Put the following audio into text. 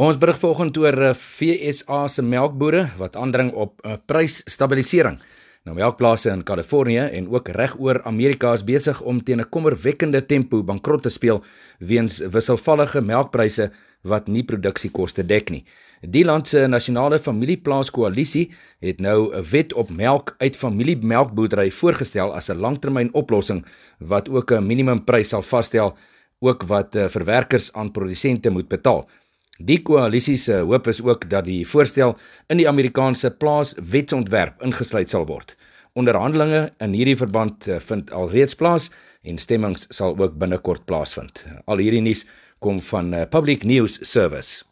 Ons berig vanoggend oor FSA eh, se melkbore wat aandring op 'n uh, prysstabilisering. Nou melkplase in Kalifornië en ook regoor Amerika is besig om teen 'n kommerwekkende tempo bankrot te speel weens wisselvallige melkpryse wat nie produksiekoste dek nie. Die land se nasionale familieplaaskoalisie het nou 'n wet op melk uit familiemelkboerdery voorgestel as 'n langtermynoplossing wat ook 'n minimumprys sal vasstel, ook wat eh, verwerkers aan produsente moet betaal. Die koalisie se hoop is ook dat die voorstel in die Amerikaanse plaaswetsontwerp ingesluit sal word. Onderhandelinge in hierdie verband eh, vind alreeds plaas en stemmings sal ook binnekort plaasvind. Al hierdie nuus kom van eh, Public News Service.